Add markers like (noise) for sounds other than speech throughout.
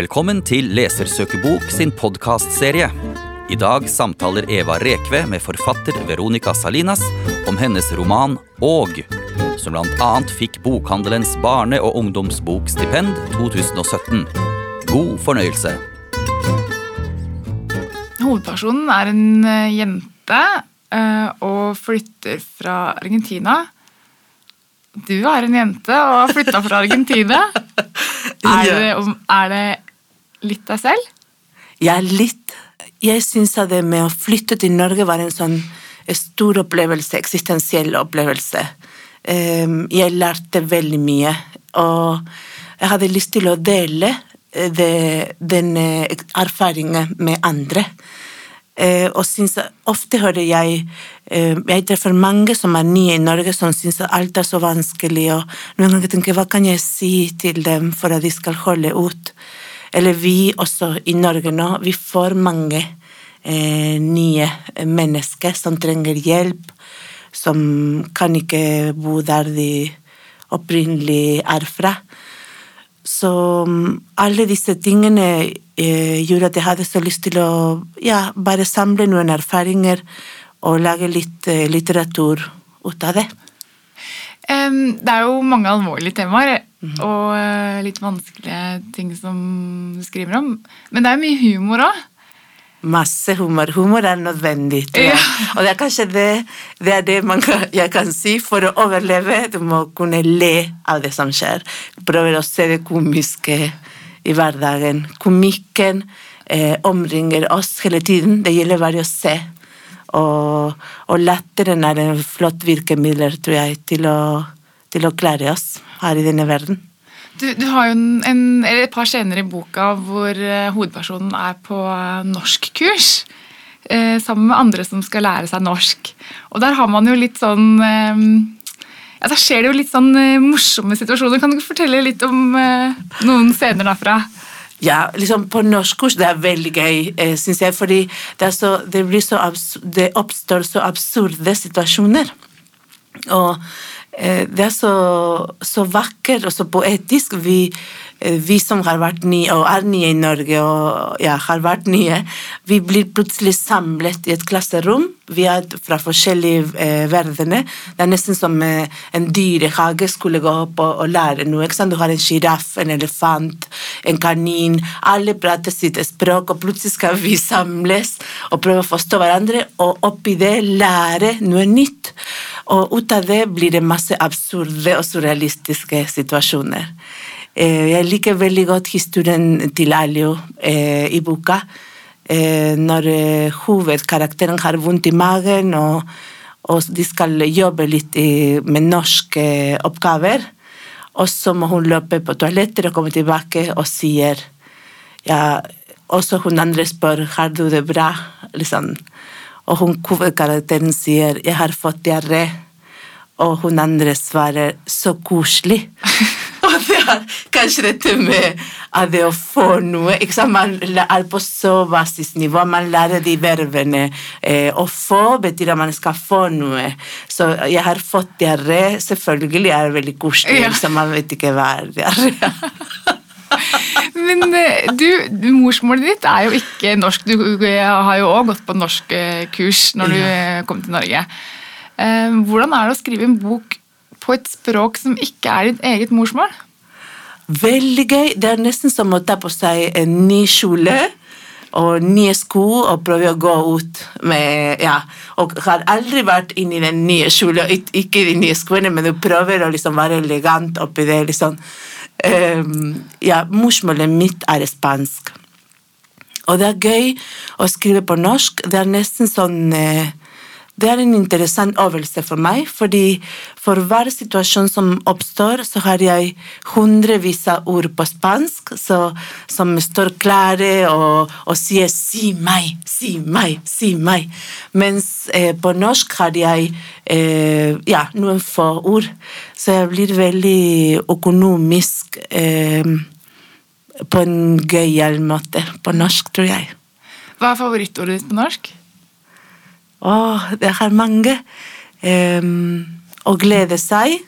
Velkommen til Lesersøkebok sin podkastserie. I dag samtaler Eva Rekve med forfatter Veronica Salinas om hennes roman Åg, som annet fikk Bokhandelens barne- og ungdomsbokstipend 2017. God fornøyelse. Hovedpersonen er en eh, jente eh, og flytter fra Argentina. Du er en jente og har flytta fra Argentina. (laughs) Er det, er det litt deg selv? Ja, litt. Jeg syns at det med å flytte til Norge var en sånn stor opplevelse, eksistensiell opplevelse. Ehm, Jeg lærte veldig mye, og jeg hadde lyst til å dele eh, den eh, erfaringen med andre. Eh, og syns, ofte hører jeg Jeg treffer mange som er nye i Norge, som syns at alt er så vanskelig, og noen ganger tenker hva kan jeg si til dem for at de skal holde ut? Eller vi også i Norge nå, vi får mange eh, nye mennesker som trenger hjelp, som kan ikke bo der de opprinnelig er fra. Så mm, alle disse tingene eh, gjorde at jeg hadde så lyst til å ja, bare samle noen erfaringer og lage litt eh, litteratur ut av det. Det er jo mange alvorlige temaer og eh, litt vanskelige ting som du skriver om. Men det er mye humor òg. Masse humor. Humor er nødvendig. Ja. Og det er kanskje det, det, er det man kan, jeg kan si. For å overleve, du må kunne le av det som skjer. Prøve å se det komiske i hverdagen. Komikken eh, omringer oss hele tiden. Det gjelder bare å se. Og, og latteren er en flott virkemiddel, tror jeg, til å, til å klare oss her i denne verden. Du, du har jo en, en, et par scener i boka hvor eh, hovedpersonen er på eh, norskkurs eh, sammen med andre som skal lære seg norsk. Og der har man jo litt sånn eh, ja, Der skjer det jo litt sånn eh, morsomme situasjoner. Kan du fortelle litt om eh, noen scener derfra? Ja, liksom på norskkurs det er veldig gøy, eh, syns jeg, fordi det, så, det, blir så absurd, det oppstår så absurde situasjoner. Og det er så, så vakkert og så poetisk. Vi, eh, vi som har vært nye og er nye i Norge og ja, har vært nye, vi blir plutselig samlet i et klasserom. Vi er fra forskjellige eh, verdener. Det er nesten som eh, en dyrehage skulle gå opp og, og lære noe. Du har en sjiraff, en elefant, en kanin. Alle prater sitt språk, og plutselig skal vi samles og prøve å forstå hverandre, og oppi det lære noe nytt. Og ut av det blir det masse absurde og surrealistiske situasjoner. Eh, Jeg liker veldig godt historien til Alio eh, i boka. Eh, når hovedkarakteren har vondt i magen, og, og de skal jobbe litt med norske oppgaver. Og så må hun løpe på toaletter og komme tilbake og sier ja, Også hun andre spør har du det bra. Liksom. Og hun hovedkarakteren sier 'jeg har fått diaré'. Og hun andre svarer 'så koselig'. (laughs) kanskje dette med at det å få noe ikke sant? Man er på så basisnivå. Man lærer de verbene. Eh, å få betyr at man skal få noe. Så 'jeg har fått diaré' selvfølgelig er det veldig koselig. Ja. så man vet ikke hva er diaré (laughs) Men eh, du, morsmålet ditt er jo ikke norsk. Du eh, har jo òg gått på norskkurs når du eh, kom til Norge. Eh, Hvordan er det å skrive en bok på et språk som ikke er ditt eget morsmål? Veldig gøy. Det er nesten som å ta på seg en ny kjole og nye sko og prøve å gå ut med Ja. Og har aldri vært inni den nye kjolen, ik- ikke de nye skoene, men du prøver å liksom være elegant oppi det. liksom. Um, ja, morsmålet mitt er spansk. Og det er gøy å skrive på norsk. Det er nesten sånn eh, Det er en interessant øvelse for meg, fordi for hver situasjon som oppstår, så har jeg hundrevis av ord på spansk så, som står klare og, og sier 'si meg', 'si meg', 'si meg'. Mens eh, på norsk har jeg eh, ja, noen få ord, så jeg blir veldig økonomisk eh, på en gøyal måte på norsk, tror jeg. Hva er favorittordet ditt på norsk? Åh, det er mange. Um, å glede seg.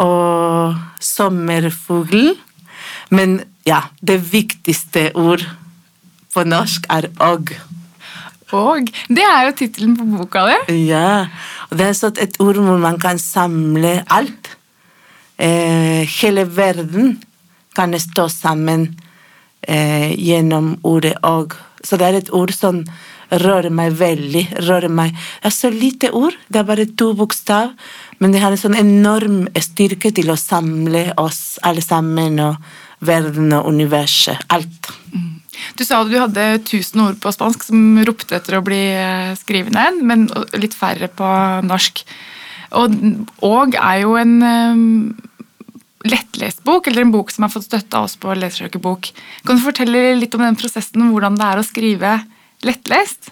Og sommerfugl. Men ja, det viktigste ord på norsk er og. Og det er jo tittelen på boka di. Ja, og det er sånn et ord hvor man kan samle alt. Eh, hele verden kan stå sammen eh, gjennom ordet og. Så det er et ord som rører meg veldig. rører meg. Det er så lite ord, det er bare to bokstav, men det har en sånn enorm styrke til å samle oss alle sammen, og verden og universet. Alt. Mm. Du sa du hadde 1000 ord på spansk som ropte etter å bli eh, skrevet ned, men litt færre på norsk. Og, og er jo en um, lettlest bok, eller en bok som har fått støtte av oss på Lesersøkerbok. Kan du fortelle litt om den prosessen, hvordan det er å skrive lettlest?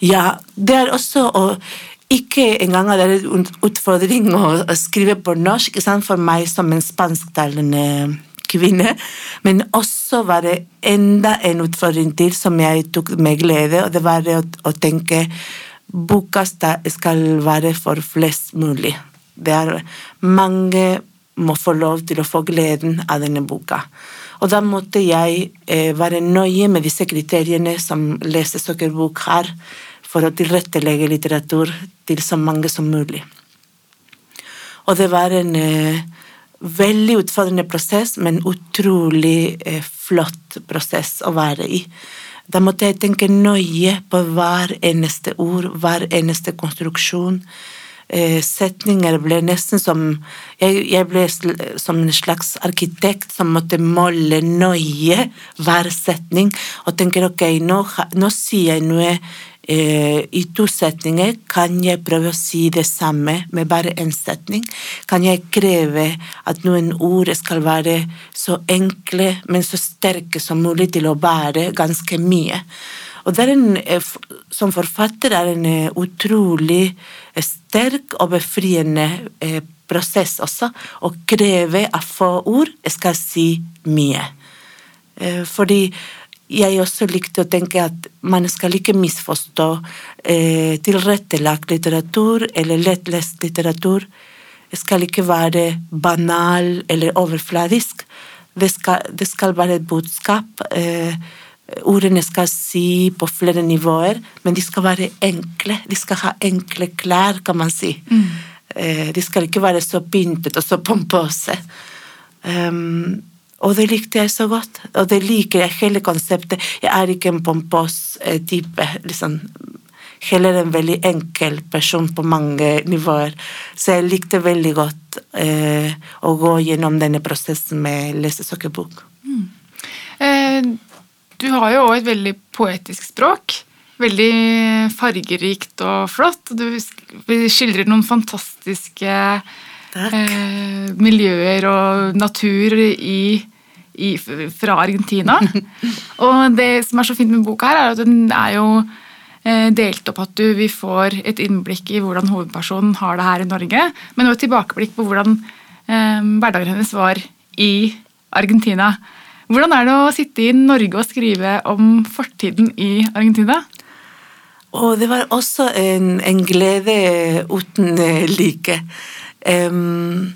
Ja, det er også å ikke engang er det en utfordring å skrive på norsk for meg som en spansktalende kvinne. Men også var det enda en utfordring til som jeg tok med glede, og det var det å, å tenke boka skal være for flest mulig. Det er Mange må få lov til å få gleden av denne boka. Og da måtte jeg eh, være nøye med disse kriteriene som Lesesøkerbok har, for å tilrettelegge litteratur til så mange som mulig. Og det var en eh, veldig utfordrende prosess, men utrolig eh, flott prosess å være i. Da måtte jeg tenke nøye på hver eneste ord, hver eneste konstruksjon. Eh, setninger ble nesten som jeg, jeg, ble som en slags arkitekt som måtte måle nøye hver setning og tenker ok, nå, nå sier jeg noe Eh, I to setninger kan jeg prøve å si det samme med bare én setning. Kan jeg kreve at noen ord skal være så enkle, men så sterke som mulig til å bære ganske mye. Og det er en, eh, Som forfatter er en eh, utrolig sterk og befriende prosess også å kreve at få ord skal si mye. Fordi jeg også likte å tenke at man skal ikke misforstå eh, tilrettelagt litteratur eller lettlest litteratur. Det skal ikke være banal eller overfladisk. Det skal, det skal være et budskap. Eh, ordene skal si på flere nivåer, men de skal være enkle. De skal ha enkle klær, kan man si. Mm. Eh, de skal ikke være så pyntet og så pompøse. Um, og det likte jeg så godt. Og det liker jeg, hele konseptet. Jeg er ikke en pompøs eh, type. liksom heller en veldig enkel person på mange nivåer. Så jeg likte veldig godt eh, å gå gjennom denne prosessen med lesesøkerbok. Mm. Eh, du har jo òg et veldig poetisk språk. Veldig fargerikt og flott. Du skildrer noen fantastiske eh, miljøer og natur i i, fra Argentina. (laughs) og det som er så fint med boka, her, er at den er jo eh, delt opp at du, vi får et innblikk i hvordan hovedpersonen har det her i Norge, men også et tilbakeblikk på hvordan eh, hverdagen hennes var i Argentina. Hvordan er det å sitte i Norge og skrive om fortiden i Argentina? Og det var også en, en glede uten like. Um,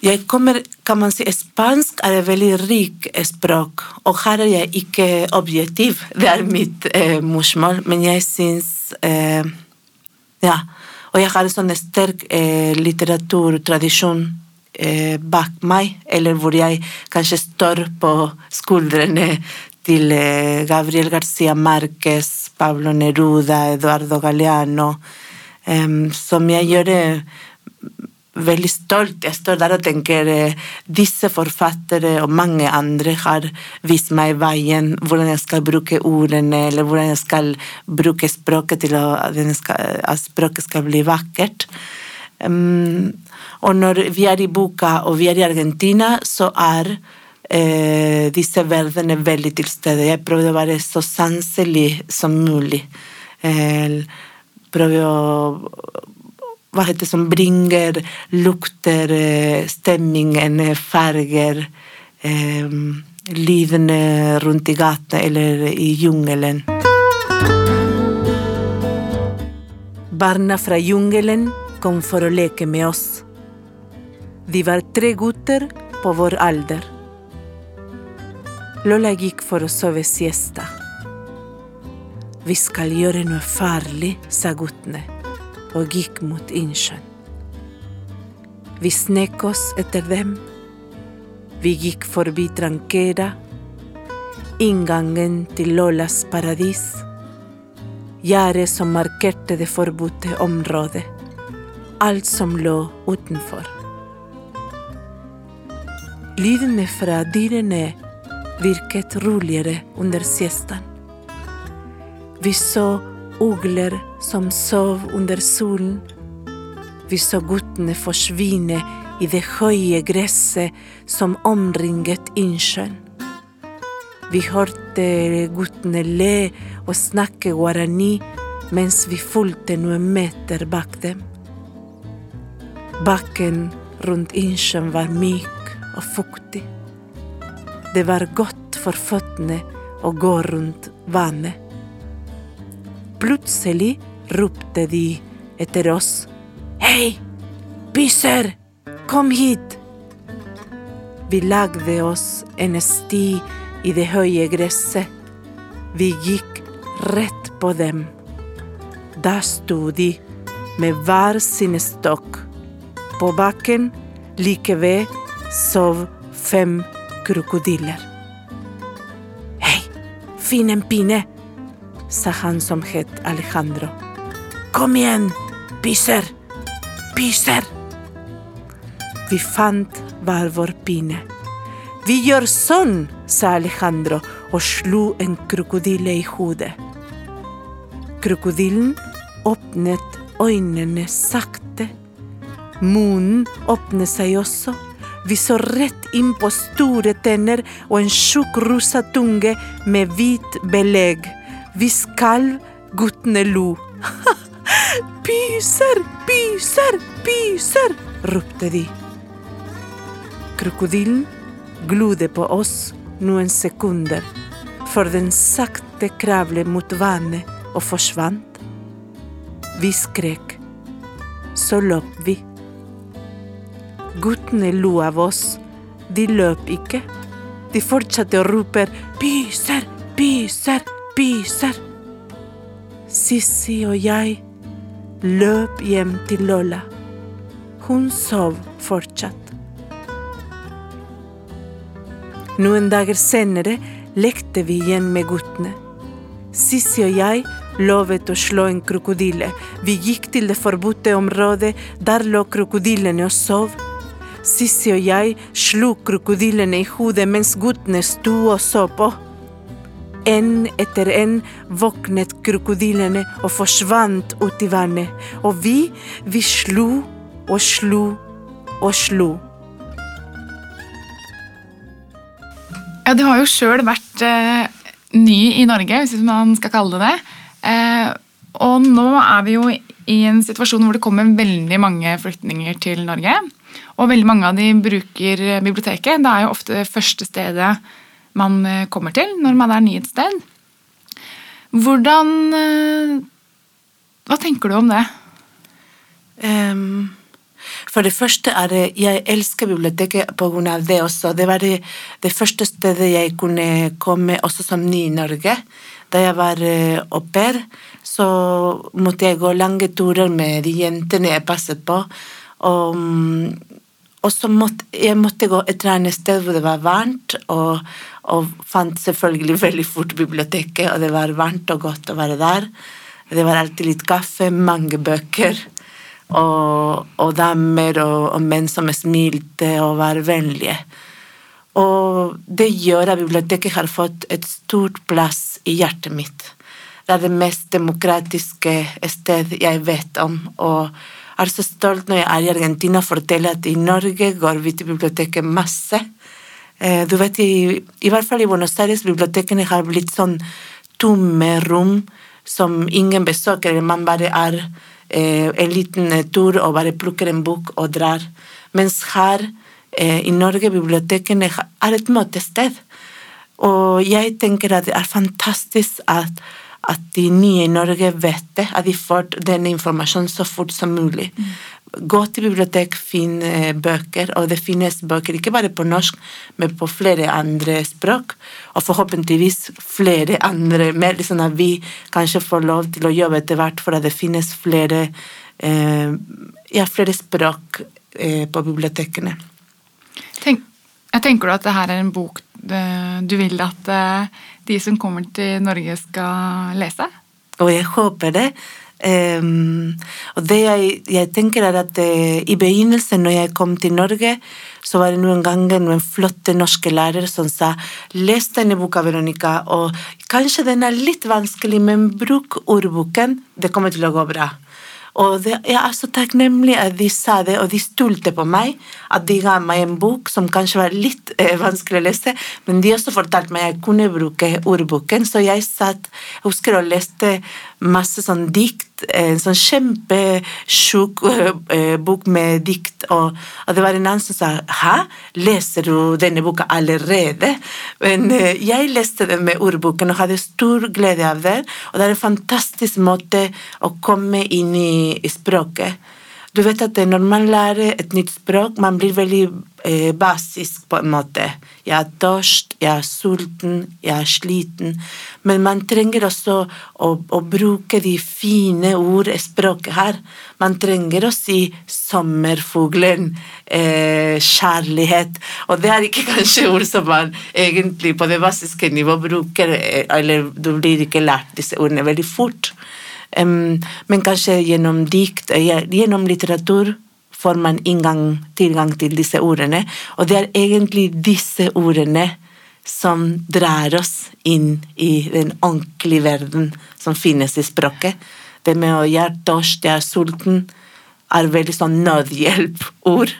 jeg kommer, kan man si, Spansk er et veldig rik språk, og her er jeg ikke objektiv. (laughs) Det er mitt eh, morsmål, men jeg syns eh, Ja. Og jeg har en sånn sterk eh, litteraturtradisjon eh, bak meg, eller hvor jeg kanskje står på skuldrene til eh, Gabriel Garcia Márquez, Pablo Neruda, Eduardo Galeano, som jeg gjør veldig stolt. Jeg står der og tenker eh, disse forfattere og mange andre har vist meg veien, hvordan jeg skal bruke ordene, eller hvordan jeg skal bruke språket til skal, at språket skal bli vakkert. Um, og når vi er i boka, og vi er i Argentina, så er eh, disse verdenene veldig til stede. Jeg prøvde å være så sanselig som mulig. Eh, prøver å hva heter det, som bringer lukter, stemningen, farger eh, Livene rundt i gata eller i jungelen. Barna fra jungelen kom for å leke med oss. De var tre gutter på vår alder. Lola gikk for å sove siesta. Vi skal gjøre noe farlig, sa guttene, og gikk mot innsjøen. Vi snek oss etter dem. Vi gikk forbi Tranquera, inngangen til Lolas paradis, gjerdet som markerte det forbudte området, alt som lå utenfor. Lydene fra dyrene virket roligere under siesten. Vi så ugler som sov under solen. Vi så guttene forsvinne i det høye gresset som omringet innsjøen. Vi hørte guttene le og snakke guarani mens vi fulgte noen meter bak dem. Bakken rundt innsjøen var myk og fuktig. Det var godt for føttene å gå rundt vannet. Plutselig ropte de etter oss. Hei, Pyser! kom hit! Vi lagde oss en sti i det høye gresset. Vi gikk rett på dem. Da sto de med hver sin stokk. På bakken like ved sov fem krokodiller. Hei, finn en pinne, sa han som het Alejandro. Kom igjen, pyser, pyser! Vi fant hver vår pinne. Vi gjør sånn, sa Alejandro og slo en krokodille i hodet. Krokodillen åpnet øynene sakte. Munnen åpnet seg også. Vi så rett inn på store tenner og en tjukk rosa tunge med hvit belegg. Vi skalv, guttene lo. (laughs) pyser, pyser, pyser, ropte de. Krokodillen glodde på oss noen sekunder før den sakte kravlet mot vannet og forsvant. Vi skrek. Så løp vi. Guttene lo av oss. De løp ikke. De fortsatte å rope 'pyser, pyser, pyser'. Sissi og jeg løp hjem til Lola. Hun sov fortsatt. Noen dager senere lekte vi igjen med guttene. Sissi og jeg lovet å slå en krokodille. Vi gikk til det forbudte området. Der lå krokodillene og sov. Sissi og jeg slo krokodillene i hodet mens guttene sto og så på. En etter en våknet krokodillene og forsvant ut i vannet. Og vi, vi slo og slo og slo. Ja, Du har jo sjøl vært eh, ny i Norge, hvis man skal kalle det det. Eh, og nå er vi jo i en situasjon hvor det kommer veldig mange flyktninger til Norge. Og veldig mange av de bruker biblioteket. Det er jo ofte det første stedet man eh, kommer til når man er ny et sted. Hvordan eh, Hva tenker du om det? Um, for det første er det Jeg elsker biblioteket av det også. Det var det, det første stedet jeg kunne komme også som ny i Norge. Da jeg var eh, au pair, så måtte jeg gå lange turer med de jentene jeg passet på. Og, mm, og så måtte jeg måtte gå et eller annet sted hvor det var varmt, og, og fant selvfølgelig (laughs) veldig fort biblioteket, og det var varmt og godt å være der. Det var alltid litt kaffe, mange bøker og, og damer og, og, menn som smilte og var vennlige. Og det gjør at biblioteket har fått et stort plass i hjertet mitt. Det er det mest demokratiske sted jeg vet om. og er så stolt når jeg er i Argentina og forteller at i Norge går vi til biblioteket masse. Eh, du vet, i, i hvert fall i Buenos Aires bibliotekene har blitt sånn tomme rom som ingen besøker. Man bare er eh, en liten tur og bare plukker en bok og drar. Mens her eh, i Norge, bibliotekene er et møtested. Og jeg tenker at det er fantastisk at, at de nye i Norge vet det, at de får denne informasjonen så fort som mulig. Mm. gå til bibliotek, finn eh, bøker, og det finnes bøker ikke bare på norsk, men på flere andre språk, og forhåpentligvis flere andre mer, liksom at vi kanskje får lov til å jobbe etter hvert for at det finnes flere, eh, ja, flere språk eh, på bibliotekene. Tenk, jeg tenker du at det her er en bok du vil at eh, de som kommer til Norge skal lese? Og jeg håper det. Um, og det jeg, jeg, tenker er at uh, I begynnelsen, når jeg kom til Norge, så var det noen ganger noen flotte norske lærere som sa les denne boka, Veronica, og kanskje den er litt vanskelig, men bruk ordboken, det kommer til å gå bra. Og det, jeg er så takknemlig at de sa det, og de stolte på meg. At de ga meg en bok som kanskje var litt eh, vanskelig å lese, men de også fortalte meg at jeg kunne bruke ordboken, så jeg satt Jeg husker å leste masse sånn dikt en sånn kjempetjukk uh, bok med dikt, og, og, det var en annen som sa 'hæ, leser du denne boka allerede?' Men jeg leste den med ordboken og hadde stor glede av det, og det er en fantastisk måte å komme inn i språket. Du vet at når man lærer et nytt språk, man blir veldig eh, basisk på en måte. Jeg er tørst, jeg er sulten, jeg er sliten. Men man trenger også å, å bruke de fine ord i språket her. Man trenger å si 'sommerfuglen', eh, 'kjærlighet'. Og det er ikke (laughs) kanskje ord som man egentlig på det basiske nivå bruker, eh, eller du blir ikke lært disse ordene veldig fort. Men kanskje gjennom dikt, eh, gjennom litteratur, får man inngang, tilgang til disse ordene. Og det er egentlig disse ordene som drar oss inn i den ordentlige verden som finnes i språket. Det med å gjøre tørst, jeg er sulten, er veldig sånn nødhjelpord.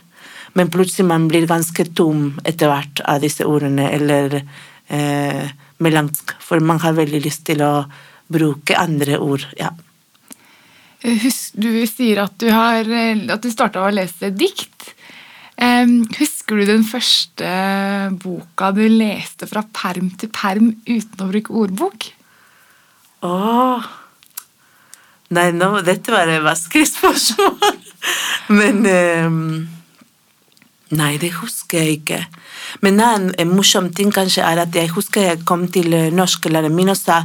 Men plutselig man blir ganske tom etter hvert av disse ordene, eller eh, melansk, for man har veldig lyst til å bruke andre ord. ja. Husk, du sier at du, har, at du starta å lese dikt. Husker du den første boka du leste fra perm til perm uten å bruke ordbok? Åh Nei, nå, dette var et vanskelig (laughs) spørsmål. Men um, Nei, det husker jeg ikke. Men en, en morsom ting kanskje er at jeg husker jeg kom til eh, norsklæreren min og sa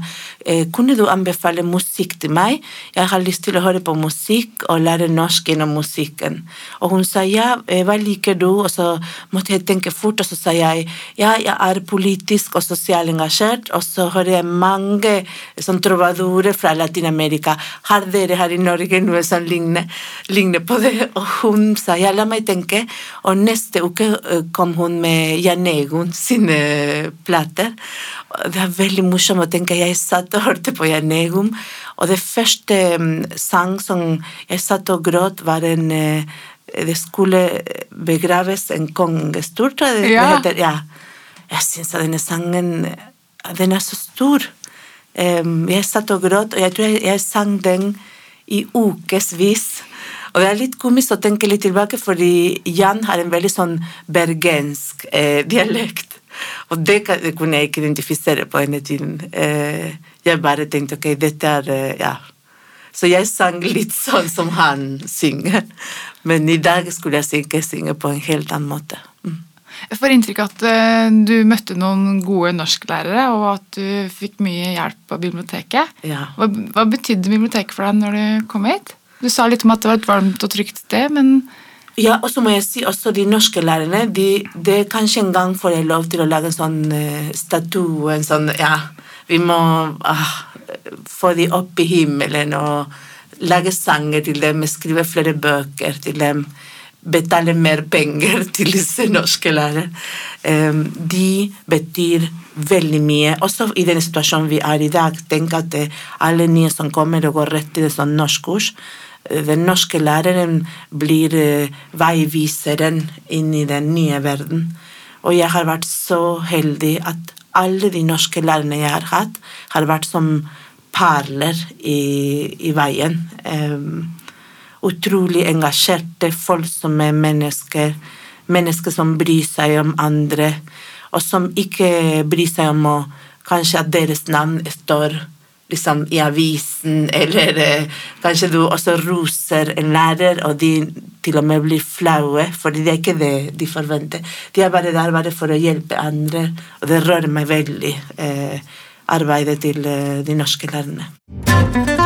eh, kunne du anbefale musikk til meg. Jeg har lyst til å høre på musikk og lære norsk gjennom musikken. Og hun sa ja, eh, hva liker du? Og så måtte jeg tenke fort, og så sa jeg ja, jeg er politisk og sosialt engasjert, og så hører jeg mange sånn trovadorer fra Latin-Amerika. Har dere her i Norge noe som ligner, ligner på det? Og hun sa ja, la meg tenke. Og neste uke kom hun med Jan Egon sine plater. Det er veldig morsomt å tenke Jeg satt og hørte på Jan Egon, og det første mm, sang som jeg satt og gråt, var en eh, Det skulle begraves en kongestor, tror jeg det ja. Ja. Jeg syns denne sangen den er så stor. Jeg satt og gråt, og jeg tror jeg, jeg sang den i ukevis. Og det er litt komisk å tenke litt tilbake, fordi Jan har en veldig sånn bergensk eh, dialekt. Og det, det, kunne jeg ikke identifisere på denne tiden. Eh, jeg bare tenkte ok, dette er eh, Ja. Så jeg sang litt sånn som han synger. Men i dag skulle jeg ikke synge på en helt annen måte. Mm. Jeg får inntrykk av at uh, du møtte noen gode norsklærere, og at du fikk mye hjelp på biblioteket. Ja. Hva, hva betydde biblioteket for deg når du kom hit? Du sa litt om at det var et varmt og trygt sted, men ja, og så må jeg si også de norske lærerne de, de Kanskje en gang får jeg lov til å lage en sånn uh, statue en sånn, ja, Vi må uh, få de opp i himmelen og lage sanger til dem, skrive flere bøker til dem, betale mer penger (laughs) til disse norske lærerne. De betyr veldig mye, også i den situasjonen vi er i dag. Tenk at alle nye som kommer og går rett til et sånt norskkurs, den norske læreren blir eh, veiviseren inn i den nye verden. Og jeg har vært så heldig at alle de norske lærerne jeg har hatt, har vært som perler i, i veien. Um, utrolig engasjerte, folk som er mennesker. Mennesker som bryr seg om andre, og som ikke bryr seg om å, kanskje at deres navn står liksom i avisen, (laughs) eller eh, kanskje du også roser en lærer, og de til og med blir flaue, fordi det er ikke det de forventer. De er bare der bare for å hjelpe andre, og det rører meg veldig, eh, arbeidet til eh, de norske lærerne.